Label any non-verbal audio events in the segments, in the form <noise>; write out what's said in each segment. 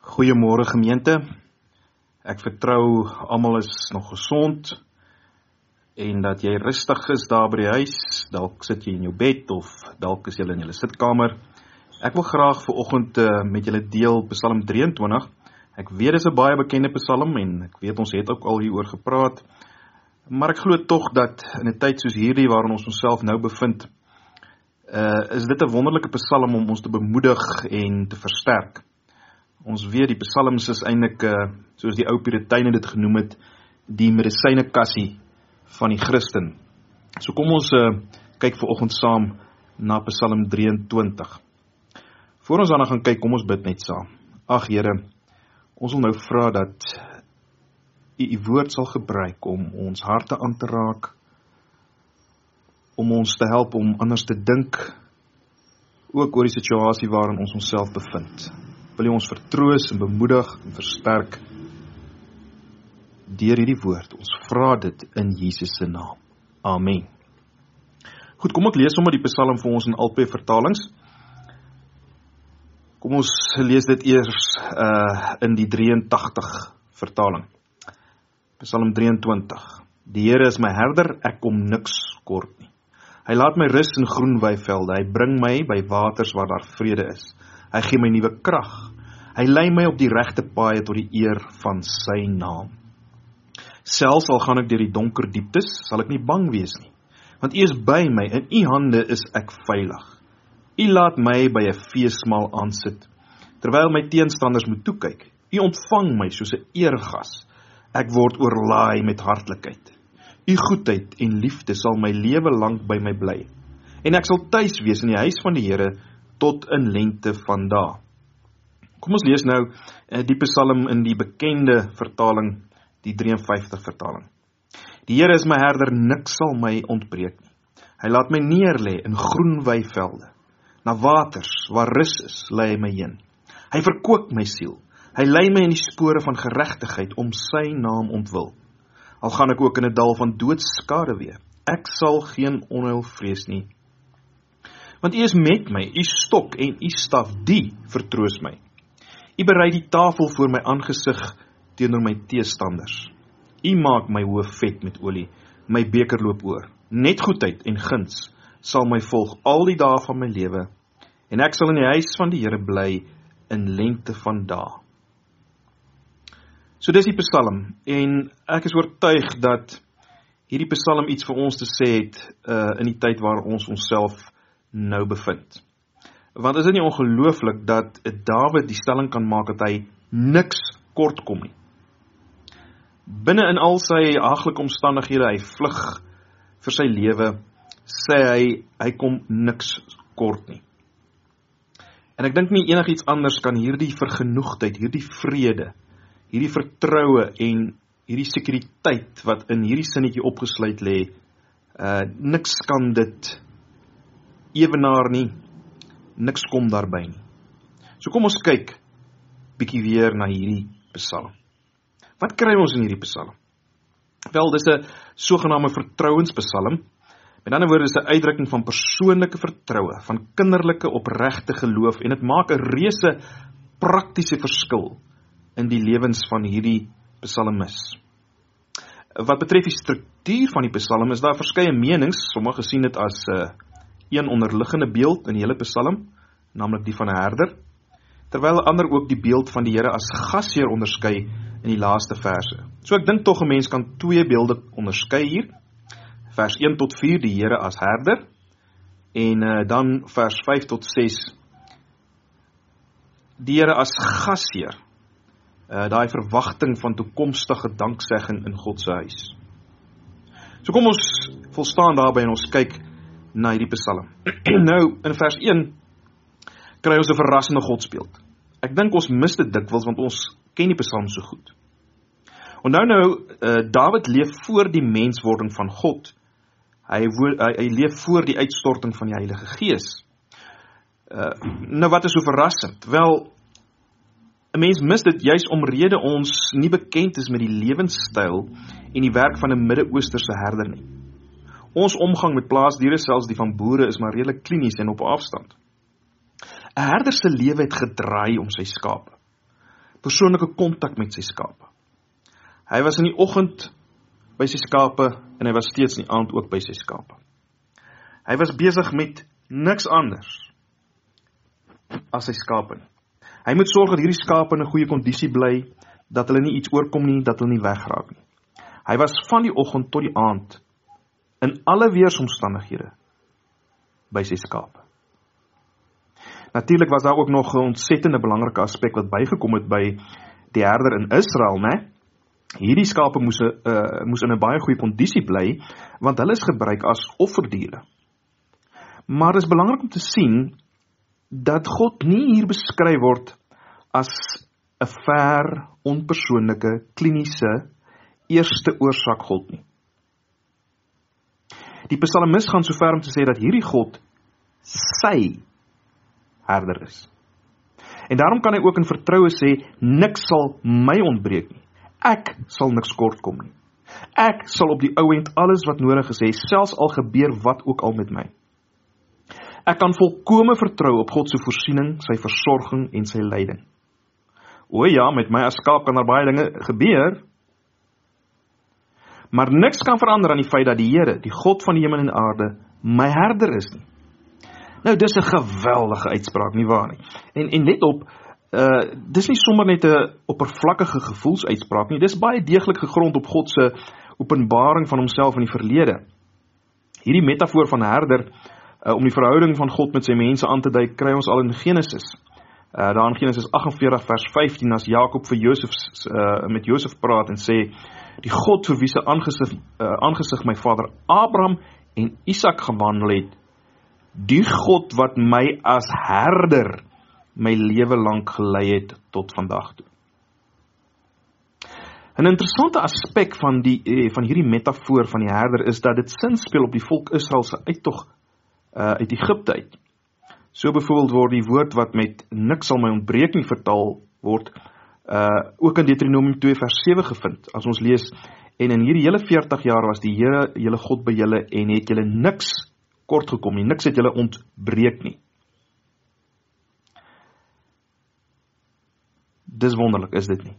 Goeiemôre gemeente. Ek vertrou almal is nog gesond en dat jy rustig is daar by die huis. Dalk sit jy in jou bed of dalk is jy in jou sitkamer. Ek wil graag ver oggend uh, met julle deel Psalm 23. Ek weet dit is 'n baie bekende Psalm en ek weet ons het ook al hieroor gepraat. Maar ek glo tog dat in 'n tyd soos hierdie waarin ons onsself nou bevind, uh, is dit 'n wonderlike Psalm om ons te bemoedig en te versterk. Ons weet die psalms is eintlik uh soos die ou Puriteine dit genoem het, die medisyne kassie van die Christen. So kom ons uh kyk ver oggend saam na Psalm 23. Voordat ons daarna gaan kyk, kom ons bid net saam. Ag Here, ons wil nou vra dat U U woord sal gebruik om ons harte aan te raak om ons te help om anders te dink ook oor die situasie waarin ons onsself bevind wil U ons vertroos en bemoedig en versterk deur hierdie woord. Ons vra dit in Jesus se naam. Amen. Goed, kom ek lees sommer die Psalm vir ons in albei vertalings. Kom ons lees dit eers uh in die 83 vertaling. Psalm 23. Die Here is my herder, ek kom niks kort nie. Hy laat my rus in groen weivelde. Hy bring my by waters waar daar vrede is. Hy gee my nuwe krag. Hy lei my op die regte paaie tot die eer van sy naam. Selfs al gaan ek deur die donker dieptes, sal ek nie bang wees nie, want U is by my en U hande is ek veilig. U laat my by 'n feesmaal aansit terwyl my teenstanders moet toe kyk. U ontvang my soos 'n eregas. Ek word oorlaai met hartlikheid. U goedheid en liefde sal my lewe lank by my bly. En ek sal tuis wees in die huis van die Here tot in lengte van dae. Kom ons lees nou eh, die Psalm in die bekende vertaling, die 53 vertaling. Die Here is my herder, niks sal my ontbreek nie. Hy laat my neerlê in groen weivelde. Na waters waar rus is, lei hy my heen. Hy verkoop my siel. Hy lei my in die spore van geregtigheid om sy naam ontwil. Al gaan ek ook in 'n dal van doodskade wees, ek sal geen onheil vrees nie, want U is met my, U stok en U staf, die vertroos my. U berei die tafel voor my aangesig teenoor my teestanders. U maak my hoof vet met olie, my beker loop oor. Net goedheid en guns sal my volg al die dae van my lewe en ek sal in die huis van die Here bly in lengte van dae. So dis die Psalm en ek is oortuig dat hierdie Psalm iets vir ons te sê het uh in die tyd waar ons onsself nou bevind. Want is dit nie ongelooflik dat Dawid die stelling kan maak dat hy niks kort kom nie. Binne in al sy haglike omstandighede, hy vlug vir sy lewe, sê hy hy kom niks kort nie. En ek dink nie enigiets anders kan hierdie vergenoegdheid, hierdie vrede, hierdie vertroue en hierdie sekuriteit wat in hierdie sinnetjie opgesluit lê, uh niks kan dit ewenaar nie. Niks kom daarby nie. So kom ons kyk bietjie weer na hierdie Psalm. Wat kry ons in hierdie Psalm? Wel, dis 'n sogenaamde vertrouenspsalm. Met ander woorde is 'n uitdrukking van persoonlike vertroue, van kinderlike opregte geloof en dit maak 'n reuse praktiese verskil in die lewens van hierdie psalmis. Wat betref die struktuur van die psalm is daar verskeie menings. Sommige sien dit as 'n uh, een onderliggende beeld in die hele Psalm, naamlik die van 'n herder, terwyl ander ook die beeld van die Here as gasheer onderskei in die laaste verse. So ek dink tog 'n mens kan twee beelde onderskei hier. Vers 1 tot 4 die Here as herder en uh, dan vers 5 tot 6 die Here as gasheer. Uh daai verwagting van toekomstige danksegging in God se huis. So kom ons volstaan daarby en ons kyk na hierdie Psalm. <clears throat> nou in vers 1 kry ons 'n verrassende godsbeeld. Ek dink ons mis dit dikwels want ons ken die Psalm so goed. Onthou nou, uh, Dawid leef voor die menswording van God. Hy, hy hy leef voor die uitstorting van die Heilige Gees. Uh nou wat is so verrassend? Wel 'n mens mis dit juis omrede ons nie bekend is met die lewenstyl en die werk van 'n Midde-Oosterse herder nie. Ons omgang met plaasdiere, selfs die van boere, is maar redelik klinies en op afstand. 'n Herder se lewe het gedraai om sy skape. persoonlike kontak met sy skape. Hy was in die oggend by sy skape en hy was steeds in die aand ook by sy skape. Hy was besig met niks anders as sy skape. Hy moet sorg dat hierdie skape in 'n goeie kondisie bly, dat hulle nie iets oorkom nie, dat hulle nie wegraak nie. Hy was van die oggend tot die aand in alle weeromstandighede by sy skape. Natuurlik was daar ook nog 'n ontsettende belangrike aspek wat bygekom het by die herder in Israel, né? Hierdie skape moes 'n uh, moes in 'n baie goeie kondisie bly want hulle is gebruik as offerdiere. Maar dit is belangrik om te sien dat God nie hier beskryf word as 'n ver, onpersoonlike, kliniese eerste oorsaak God nie. Die psalmis gaan so ver om te sê dat hierdie God sy herder is. En daarom kan hy ook in vertroue sê niks sal my ontbreek nie. Ek sal niks kort kom nie. Ek sal op die ou end alles wat nodig is hê, selfs al gebeur wat ook al met my. Ek kan volkome vertrou op God se voorsiening, sy versorging en sy leiding. O ja, met my as skaap kan daar baie dinge gebeur. Maar niks kan verander aan die feit dat die Here, die God van die hemel en aarde, my herder is nie. Nou dis 'n geweldige uitspraak nie waar nie. En en let op, uh dis nie sommer net 'n oppervlakkige gevoelsuitspraak nie. Dis baie deeglik gegrond op God se openbaring van homself in die verlede. Hierdie metafoor van herder uh om die verhouding van God met sy mense aan te dui, kry ons al in Genesis. Uh daar in Genesis 48 vers 15 as Jakob vir Josef uh met Josef praat en sê die God vir wie se aangesig uh, aangesig my vader Abraham en Isak gewandel het die God wat my as herder my lewe lank gelei het tot vandag toe. 'n Interessante aspek van die eh, van hierdie metafoor van die herder is dat dit sin speel op die volk Israel se uittog uh, uit Egipte uit. So byvoorbeeld word die woord wat met niks sal my ontbreek nie vertaal word uh ook in Deuteronomium 2 vers 7 gevind. As ons lees en in hierdie hele 40 jaar was die Here julle God by julle en het julle niks kort gekom nie. Niks het julle ontbreek nie. Dis wonderlik, is dit nie?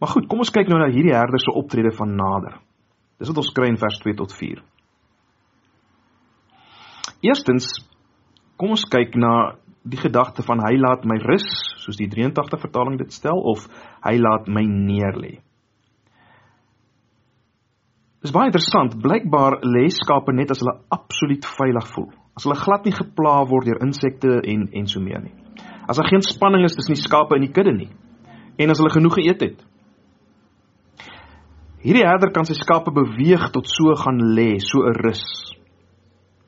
Maar goed, kom ons kyk nou na hierdie herder se optrede van nader. Dis wat ons kry in vers 2 tot 4. Eerstens, kom ons kyk na die gedagte van hy laat my rus, soos die 83 vertaling dit stel of hy laat my neerlê. Dis baie interessant. Blykbaar lê skape net as hulle absoluut veilig voel. As hulle glad nie gepla word deur insekte en en so meer nie. As daar geen spanning is tussen die skape en die kudde nie. En as hulle genoeg geëet het. Hierdie herder kan sy skape beweeg tot so gaan lê, so 'n rus.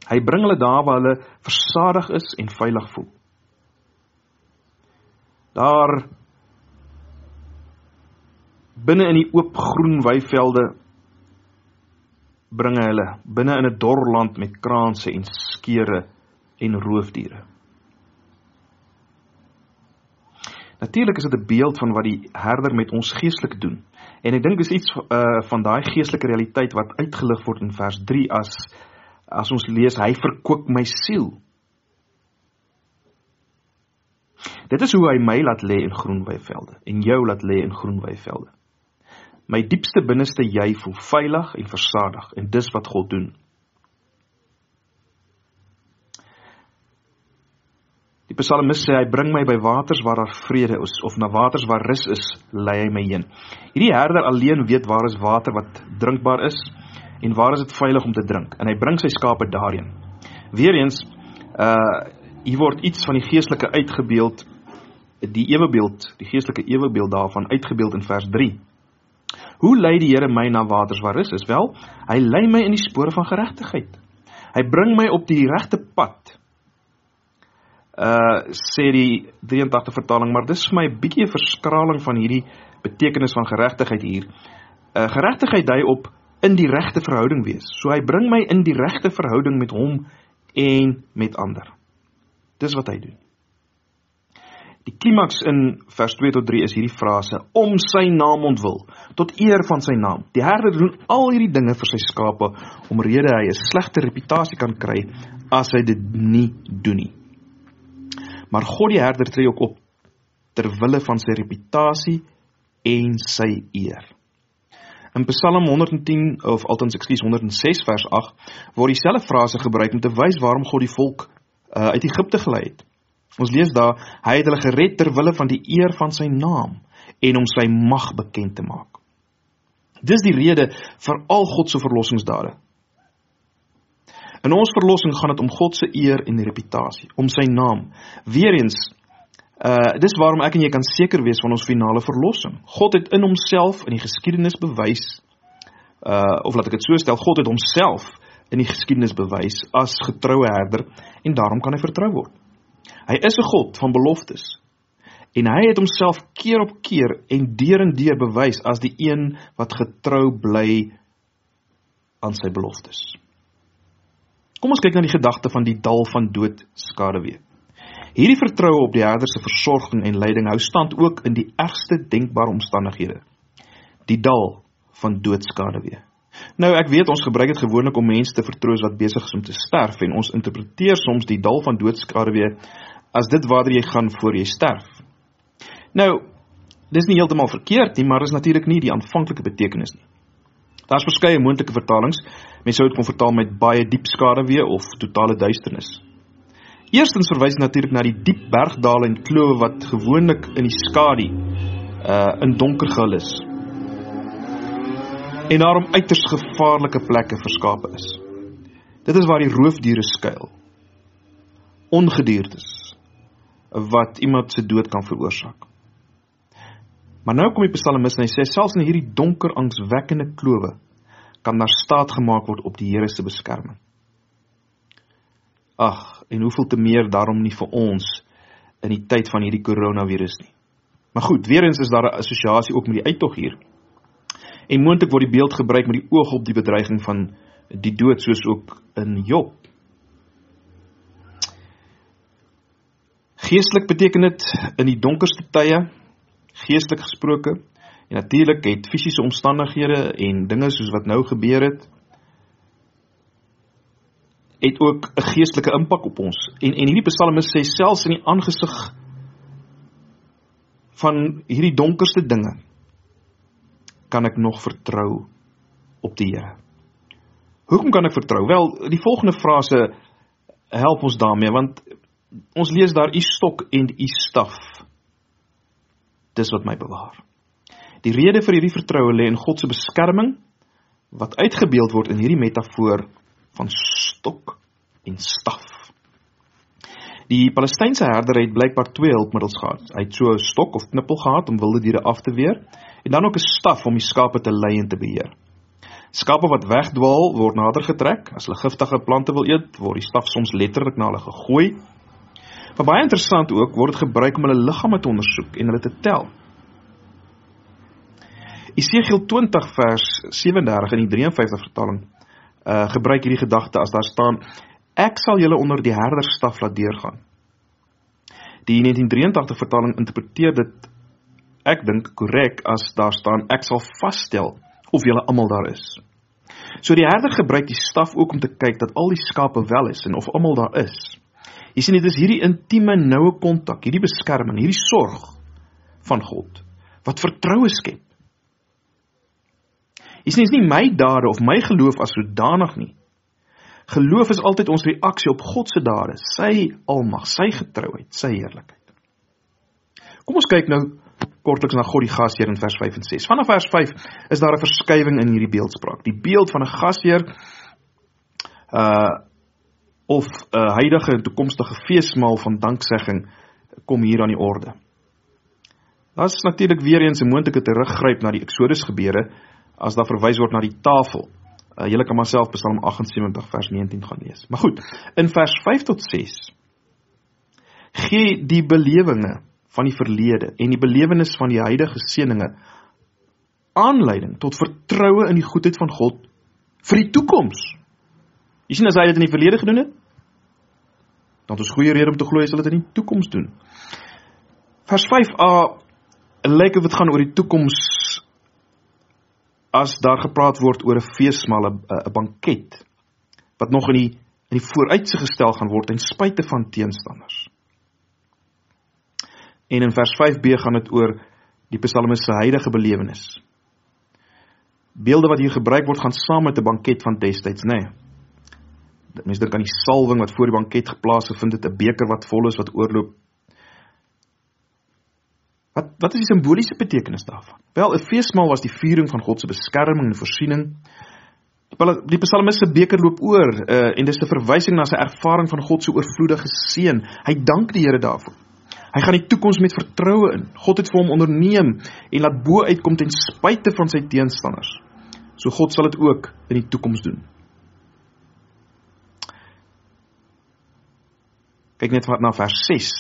Hy bring hulle daar waar hulle versadig is en veilig voel. Daar binne in die oop groen weivelde bring hy hulle binne in 'n dor land met kraanse en skeure en roofdiere. Natuurlik is dit 'n beeld van wat die herder met ons geestelik doen. En ek dink dis iets uh van daai geestelike realiteit wat uitgelig word in vers 3 as as ons lees hy verkoop my siel. Dit is hoe hy my laat lê in groen weivelde en jou laat lê in groen weivelde. My diepste binneste jy voel veilig en versadig en dis wat God doen. Die psalmis sê hy bring my by waters waar daar vrede is of na waters waar rus is, lei hy my heen. Hierdie herder alleen weet waar is water wat drinkbaar is en waar is dit veilig om te drink en hy bring sy skape daarheen. Weereens uh hier word iets van die geestelike uitgebeeld die ewebeeld, die geestelike ewebeeld daarvan uitgebeeld in vers Hoe lei die Here my na waters waar rus is? Wel, hy lei my in die spore van geregtigheid. Hy bring my op die regte pad. Uh sê die 83 vertaling, maar dis vir my 'n bietjie 'n verskraling van hierdie betekenis van geregtigheid hier. Uh geregtigheid dui op in die regte verhouding wees. So hy bring my in die regte verhouding met hom en met ander. Dis wat hy doen. Die klimaks in vers 2 tot 3 is hierdie frase om sy naam ontwil tot eer van sy naam. Die herder doen al hierdie dinge vir sy skape omrede hy 'n slegte reputasie kan kry as hy dit nie doen nie. Maar God die herder tree ook op ter wille van sy reputasie en sy eer. In Psalm 110 of althans ekskuus 106 vers 8 word dieselfde frase gebruik om te wys waarom God die volk uh, uit Egipte gelei het. Ons lees daar hy het hulle gered ter wille van die eer van sy naam en om sy mag bekend te maak. Dis die rede vir al God se verlossingsdade. In ons verlossing gaan dit om God se eer en reputasie, om sy naam. Weereens uh dis waarom ek en jy kan seker wees van ons finale verlossing. God het in homself in die geskiedenis bewys uh of laat ek dit so stel, God het homself in die geskiedenis bewys as getroue herder en daarom kan hy vertrou word. Hy is 'n God van beloftes. En hy het homself keer op keer en deur en deur bewys as die een wat getrou bly aan sy beloftes. Kom ons kyk na die gedagte van die dal van dood skaduwee. Hierdie vertroue op die Herder se versorging en leiding hou stand ook in die ergste denkbare omstandighede. Die dal van dood skaduwee. Nou ek weet ons gebruik dit gewoonlik om mense te vertroos wat besig is om te sterf en ons interpreteer soms die dal van dood skaduwee as dit waartoe jy gaan voor jy sterf. Nou, dis nie heeltemal verkeerd nie, maar is natuurlik nie die aanvanklike betekenis nie. Daar's verskeie moontlike vertalings. Mense sou dit kon vertaal met baie diep skaduwee of totale duisternis. Eerstens verwys natuurlik na die diep bergdale en klowe wat gewoonlik in die skadu uh in donker gehul is. En daarom uiters gevaarlike plekke verskape is. Dit is waar die roofdiere skuil. Ongediertes wat iemand se dood kan veroorsaak. Maar nou kom die psalmis en hy sê selfs in hierdie donker angswekkende klowe kan daar staat gemaak word op die Here se beskerming. Ag, en hoeveel te meer daarom nie vir ons in die tyd van hierdie koronavirus nie. Maar goed, weer eens is daar 'n assosiasie ook met die uittog hier. En moontlik word die beeld gebruik met die oog op die bedreiging van die dood soos ook in Job. Geestelik beteken dit in die donkerste tye geestelik gesproke. En natuurlik het fisiese omstandighede en dinge soos wat nou gebeur het het ook 'n geestelike impak op ons. En en hierdie psalmis sê selfs in die aangesig van hierdie donkerste dinge kan ek nog vertrou op die Here. Hoekom kan ek vertrou? Wel, die volgende frase help ons daarmee want ons lees daar u stok en u staf dis wat my bewaar. Die rede vir hierdie vertroue lê in God se beskerming wat uitgebeeld word in hierdie metafoor van stok en staf. Die Palestynse herder het blykbaar twee hulpmiddels gehad. Hy het so 'n stok of knippel gehad om wilde diere af te weer en dan ook 'n staf om die skape te lei en te beheer. Skape wat wegdwaal word nader getrek. As hulle giftige plante wil eet, word die staf soms letterlik na hulle gegooi Maar baie interessant ook word dit gebruik om hulle liggame te ondersoek en hulle te tel. Esegiel 20 vers 37 in die 53 vertaling uh gebruik hierdie gedagte as daar staan ek sal julle onder die herderstaf laat deurgaan. Die 1983 vertaling interpreteer dit ek dink korrek as daar staan ek sal vasstel of julle almal daar is. So die herder gebruik die staf ook om te kyk dat al die skape wel is en of almal daar is. Jy sien dit is hierdie intieme noue kontak, hierdie beskerming, hierdie sorg van God wat vertroue skep. Jy sien dit is nie my dade of my geloof as sodanig nie. Geloof is altyd ons reaksie op God se dade, sy almag, sy getrouheid, sy heerlikheid. Kom ons kyk nou kortliks na God die gasheer in vers 5 en 6. Vanaf vers 5 is daar 'n verskywing in hierdie beeldspraak. Die beeld van 'n gasheer uh of 'n uh, huidige en toekomstige feesmaal van danksegging kom hier aan die orde. Daar is natuurlik weer eens 'n moontlike teruggryp na die Exodus gebeure as daar verwys word na die tafel. Uh, Julle kan maar self Psalm 78 vers 19 gaan lees. Maar goed, in vers 5 tot 6 gee die belewinge van die verlede en die belewenis van die huidige seëninge aanleiding tot vertroue in die goedheid van God vir die toekoms. Jy sien as hy dit in die verlede gedoen het, dan is goeie rede om te glo hy sal dit in die toekoms doen. Vers 5a lyk of dit gaan oor die toekoms as daar gepraat word oor 'n feesmaal, 'n banket wat nog in die in die vooruitsig gestel gaan word ten spyte van teenstanders. En in vers 5b gaan dit oor die psalmis se huidige belewenis. Beelde wat hier gebruik word gaan saam met 'n banket van destyds, nê. Nee. Mense dink aan die salwing wat voor die banket geplaas gevind het, 'n beker wat vol is wat oorloop. Wat wat is die simboliese betekenis daarvan? Wel, 'n feesmaal was die viering van God se beskerming en voorsiening. Die psalmis se beker loop oor uh, en dis 'n verwysing na sy ervaring van God se oorvloedige seën. Hy dank die Here daarvoor. Hy gaan die toekoms met vertroue in. God het vir hom onderneem en laat bo uitkom ten spyte van sy teenstanders. So God sal dit ook in die toekoms doen. Kyk net na vers 6.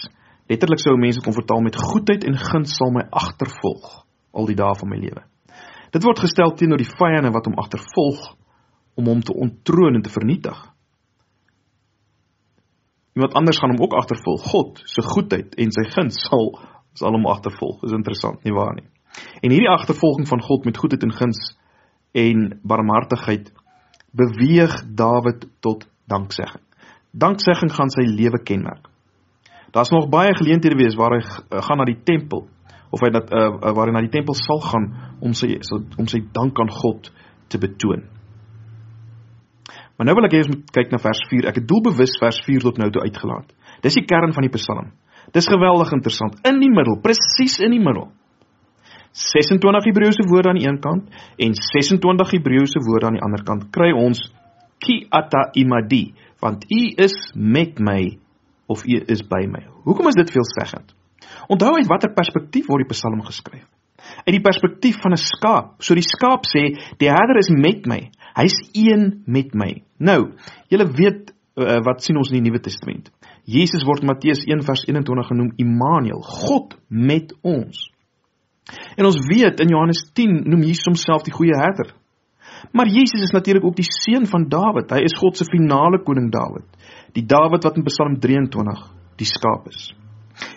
Letterlik sou mense kon vertaal met goedheid en guns sal my agtervolg al die dae van my lewe. Dit word gestel teenoor die vyande wat hom agtervolg om hom te ontroon en te vernietig. Iemand anders gaan hom ook agtervolg. God se goedheid en sy guns sal sal hom agtervolg. Dis interessant, nie waar nie? En hierdie agtervolging van God met goedheid en guns en barmhartigheid beweeg Dawid tot danksegging. Danksegging gaan sy lewe kenmerk. Daar's nog baie geleenthede wees waar hy gaan na die tempel of hy dat uh, waar hy na die tempel sal gaan om sy om sy dank aan God te betoon. Maar nou wil ek hê ons moet kyk na vers 4. Ek het doelbewus vers 4 tot nou toe uitgelaat. Dis die kern van die Psalm. Dis geweldig interessant. In die middel, presies in die middel. 26 Hebreëse woorde aan die een kant en 26 Hebreëse woorde aan die ander kant kry ons ki ata imadi, want u is met my of u is by my. Hoekom is dit veelzeggend? Onthou uit watter perspektief word die Psalm geskryf? Uit die perspektief van 'n skaap. So die skaap sê, die Herder is met my. Hy's een met my. Nou, julle weet uh, wat sien ons in die Nuwe Testament? Jesus word Matteus 1 vers 21 genoem Immanuel, God met ons. En ons weet in Johannes 10 noem Jesus homself die goeie herder. Maar Jesus is natuurlik ook die seun van Dawid. Hy is God se finale koning Dawid. Die Dawid wat in Psalm 23 die skaap is.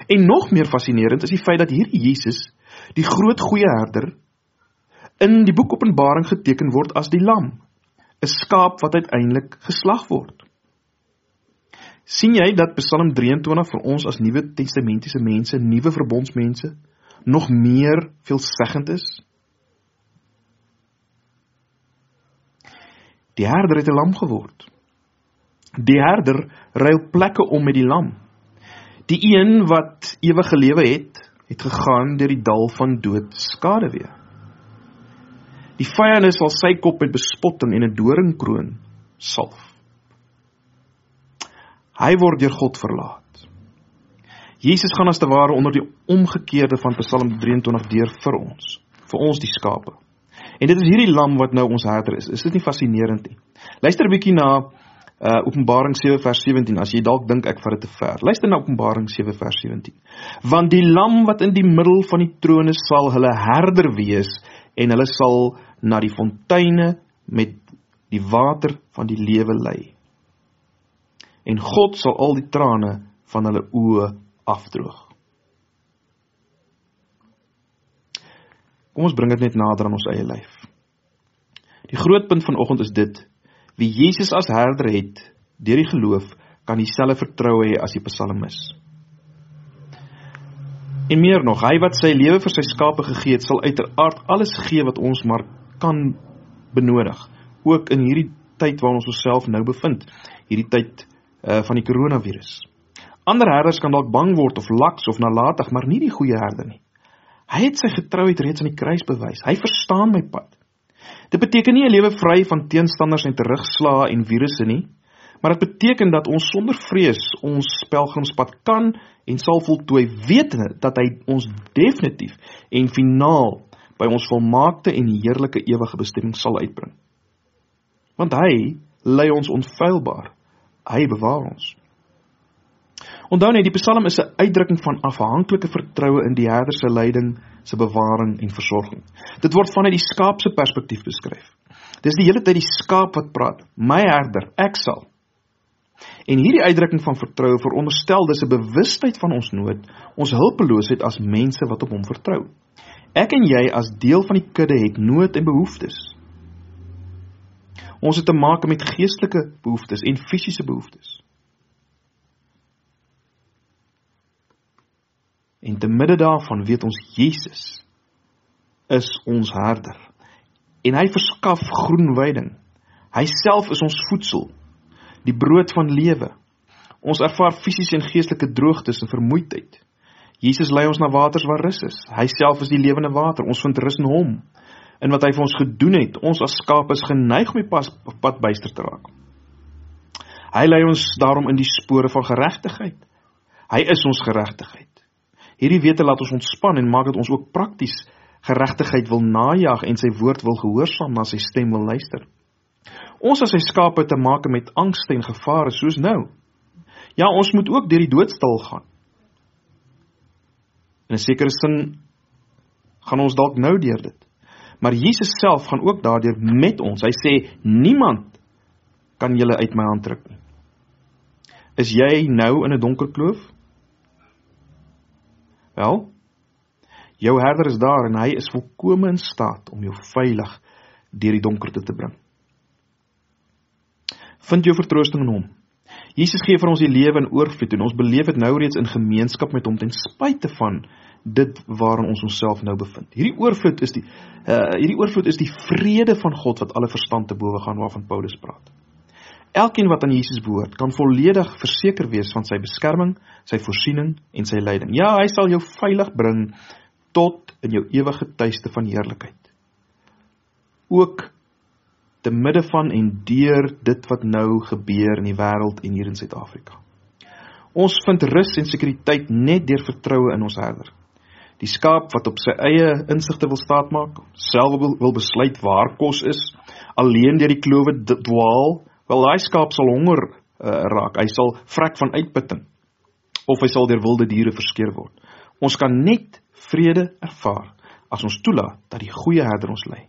En nog meer fascinerend is die feit dat hierdie Jesus, die groot goeie herder, in die boek Openbaring geteken word as die lam. 'n skaap wat uiteindelik geslag word. sien jy dat Psalm 23 vir ons as Nuwe Testamentiese mense, nuwe verbondsmense nog meer veelzeggend is? Die herder het 'n lam geword. Die herder ruil plekke om met die lam. Die een wat ewige lewe het, het gegaan deur die dal van dood skade weer. Die vyande sal sy kop met bespotting en 'n doringkroon salf. Hy word deur God verlaat. Jesus gaan as te ware onder die omgekeerde van Psalm 23 deur vir ons, vir ons die skape. En dit is hierdie lam wat nou ons herder is. Is dit nie fascinerend nie? Luister 'n bietjie na uh Openbaring 7 vers 17 as jy dalk dink ek vat dit te ver. Luister na Openbaring 7 vers 17. Want die lam wat in die middel van die troon is, sal hulle herder wees en hulle sal na die fonteine met die water van die lewe lei. En God sal al die trane van hulle oë afdroog. Kom ons bring dit net nader aan ons eie lyf. Die groot punt vanoggend is dit: wie Jesus as herder het deur die geloof, kan dieselfde vertroue hê as die psalmis. En meer nog, hy wat sy lewe vir sy skape gegee het, sal uiteraard alles gee wat ons maar kan benodig, ook in hierdie tyd waarin ons osself nou bevind, hierdie tyd uh, van die coronavirus. Ander herders kan dalk bang word of laks of nalatig, maar nie die goeie herder nie. Hy het sy getrouheid reeds aan die kruis bewys. Hy verstaan my pad. Dit beteken nie 'n lewe vry van teenstanders en terugslae en virusse nie, maar dit beteken dat ons sonder vrees ons pelgrimspad kan en sal voltooi wetende dat hy ons definitief en finaal by ons volmaakte en heerlike ewige bestemming sal uitbring. Want hy lei ons onfeilbaar. Hy bewaar ons. Onthou net die Psalm is 'n uitdrukking van afhanklike vertroue in die Herder se leiding, se bewaring en versorging. Dit word vanuit die skaap se perspektief beskryf. Dis die hele tyd die skaap wat praat. My Herder, ek sal. En hierdie uitdrukking van vertroue veronderstel dis 'n bewustheid van ons nood, ons hulpeloosheid as mense wat op hom vertrou. Ek en jy as deel van die kudde het nood en behoeftes. Ons het te maak met geestelike behoeftes en fisiese behoeftes. En te midde daarvan weet ons Jesus is ons herder. En hy verskaf groen weiding. Hy self is ons voedsel, die brood van lewe. Ons ervaar fisiese en geestelike droogtes en vermoeidheid. Jesus lei ons na waters waar rus is. Hy self is die lewende water. Ons vind rus in hom. In wat hy vir ons gedoen het, ons as skape is geneig om die pas, pad byster te raak. Hy lei ons daarom in die spore van geregtigheid. Hy is ons geregtigheid. Hierdie wete laat ons ontspan en maak dit ons ook prakties geregtigheid wil najag en sy woord wil gehoorsaam na sy stem wil luister. Ons as sy skape te maak met angste en gevare soos nou. Ja, ons moet ook deur die doodstal gaan. In 'n sekere sin gaan ons dalk nou deur dit. Maar Jesus self gaan ook daardeur met ons. Hy sê niemand kan julle uit my hand trek nie. Is jy nou in 'n donker kloof? Wel, jou herder is daar en hy is volkome in staat om jou veilig deur die donkerte te bring. Vind jou vertroosting in hom. Jesus gee vir ons die lewe in oorvloed en ons beleef dit nou reeds in gemeenskap met hom ten spyte van dit waarin ons onsself nou bevind. Hierdie oorvloed is die uh hierdie oorvloed is die vrede van God wat alle verstand te bowe gaan waarvan Paulus praat. Elkeen wat aan Jesus behoort, kan volledig verseker wees van sy beskerming, sy voorsiening en sy leiding. Ja, hy sal jou veilig bring tot in jou ewige tuiste van heerlikheid. Ook te midde van en deur dit wat nou gebeur in die wêreld en hier in Suid-Afrika. Ons vind rus en sekuriteit net deur vertroue in ons Herder. Die skaap wat op sy eie insigte wil staatmaak, self wil, wil besluit waar kos is, alleen deur die klowe dwaal, Wel daai skaap sal honger uh, raak. Hy sal vrek van uitputting of hy sal deur wilde diere verskeer word. Ons kan net vrede ervaar as ons toelaat dat die goeie herder ons lei.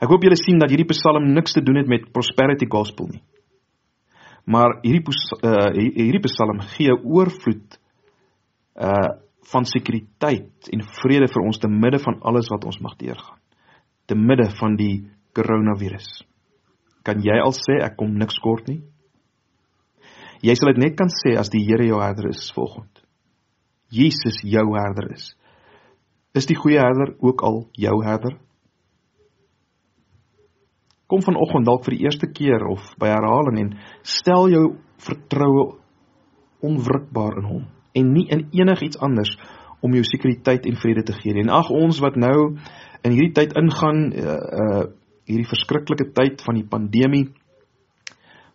Ek hoop julle sien dat hierdie Psalm niks te doen het met prosperity gospel nie. Maar hierdie uh, hierdie Psalm gee oorvloed uh van sekuriteit en vrede vir ons te midde van alles wat ons mag deurgaan. Te midde van die koronavirus. Kan jy al sê ek kom niks kort nie? Jy sal dit net kan sê as die Here jou herder is volgend. Jesus jou herder is. Is die goeie herder ook al jou herder? Kom vanoggend dalk vir die eerste keer of by herhaling en stel jou vertroue onwrikbaar in hom en nie in enigiets anders om jou sekuriteit en vrede te gee nie. En ag ons wat nou in hierdie tyd ingaan uh, uh hierdie verskriklike tyd van die pandemie.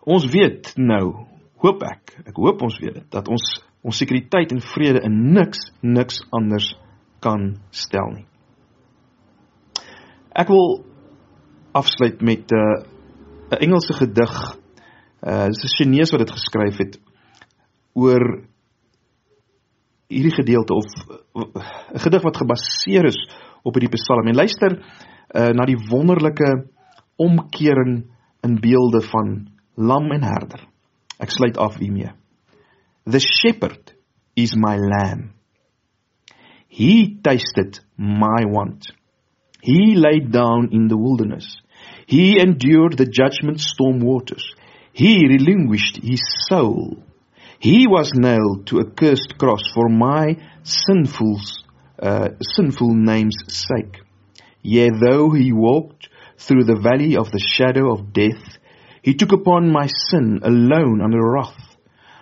Ons weet nou, hoop ek, ek hoop ons weet dit, dat ons ons sekuriteit en vrede in niks niks anders kan stel nie. Ek wil afsluit met 'n uh, 'n Engelse gedig. Uh dis 'n Chinese wat dit geskryf het oor hierdie gedeelte of 'n gedig wat gebaseer is op hierdie Psalm. En luister uh, na die wonderlike omkering in beelde van lam en herder. Ek sluit af hiermee. The shepherd is my lamb. He tasted my want. He laid down in the wilderness. He endured the judgment storm waters. He relinquished his soul. He was nailed to a cursed cross for my sinful, uh, sinful name's sake. Yea, though he walked through the valley of the shadow of death, he took upon my sin alone under wrath.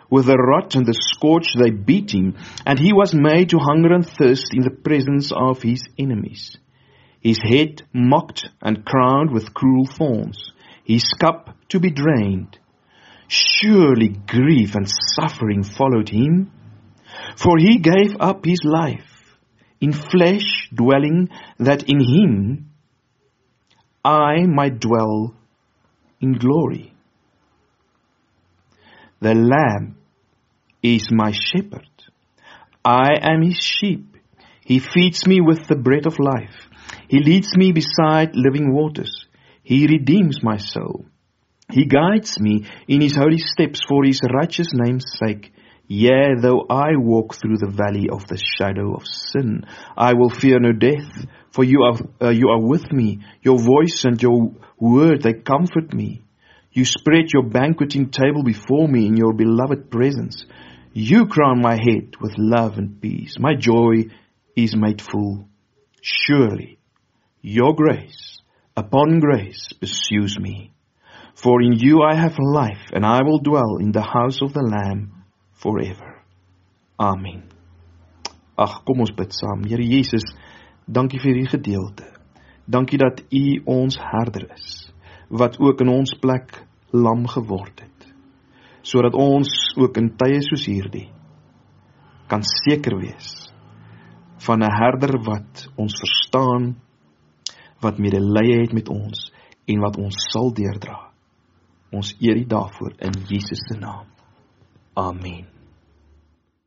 With the rod and the scourge they beat him, and he was made to hunger and thirst in the presence of his enemies. His head mocked and crowned with cruel thorns, his cup to be drained. Surely grief and suffering followed him, for he gave up his life in flesh dwelling, that in him I might dwell in glory. The Lamb is my shepherd. I am his sheep. He feeds me with the bread of life. He leads me beside living waters. He redeems my soul. He guides me in his holy steps for his righteous name's sake. Yea, though I walk through the valley of the shadow of sin, I will fear no death, for you are, uh, you are with me. Your voice and your word, they comfort me. You spread your banqueting table before me in your beloved presence. You crown my head with love and peace. My joy is made full. Surely your grace upon grace pursues me. For in you I have life, and I will dwell in the house of the Lamb forever. Amen. Ag, kom ons bid saam. Here Jesus, dankie vir hierdie gedeelte. Dankie dat U ons herder is wat ook in ons plek lam geword het. Sodat ons ook in tye soos hierdie kan seker wees van 'n herder wat ons verstaan, wat medelee het met ons en wat ons sal deurdra. Ons eer U daarvoor in Jesus se naam. Amen.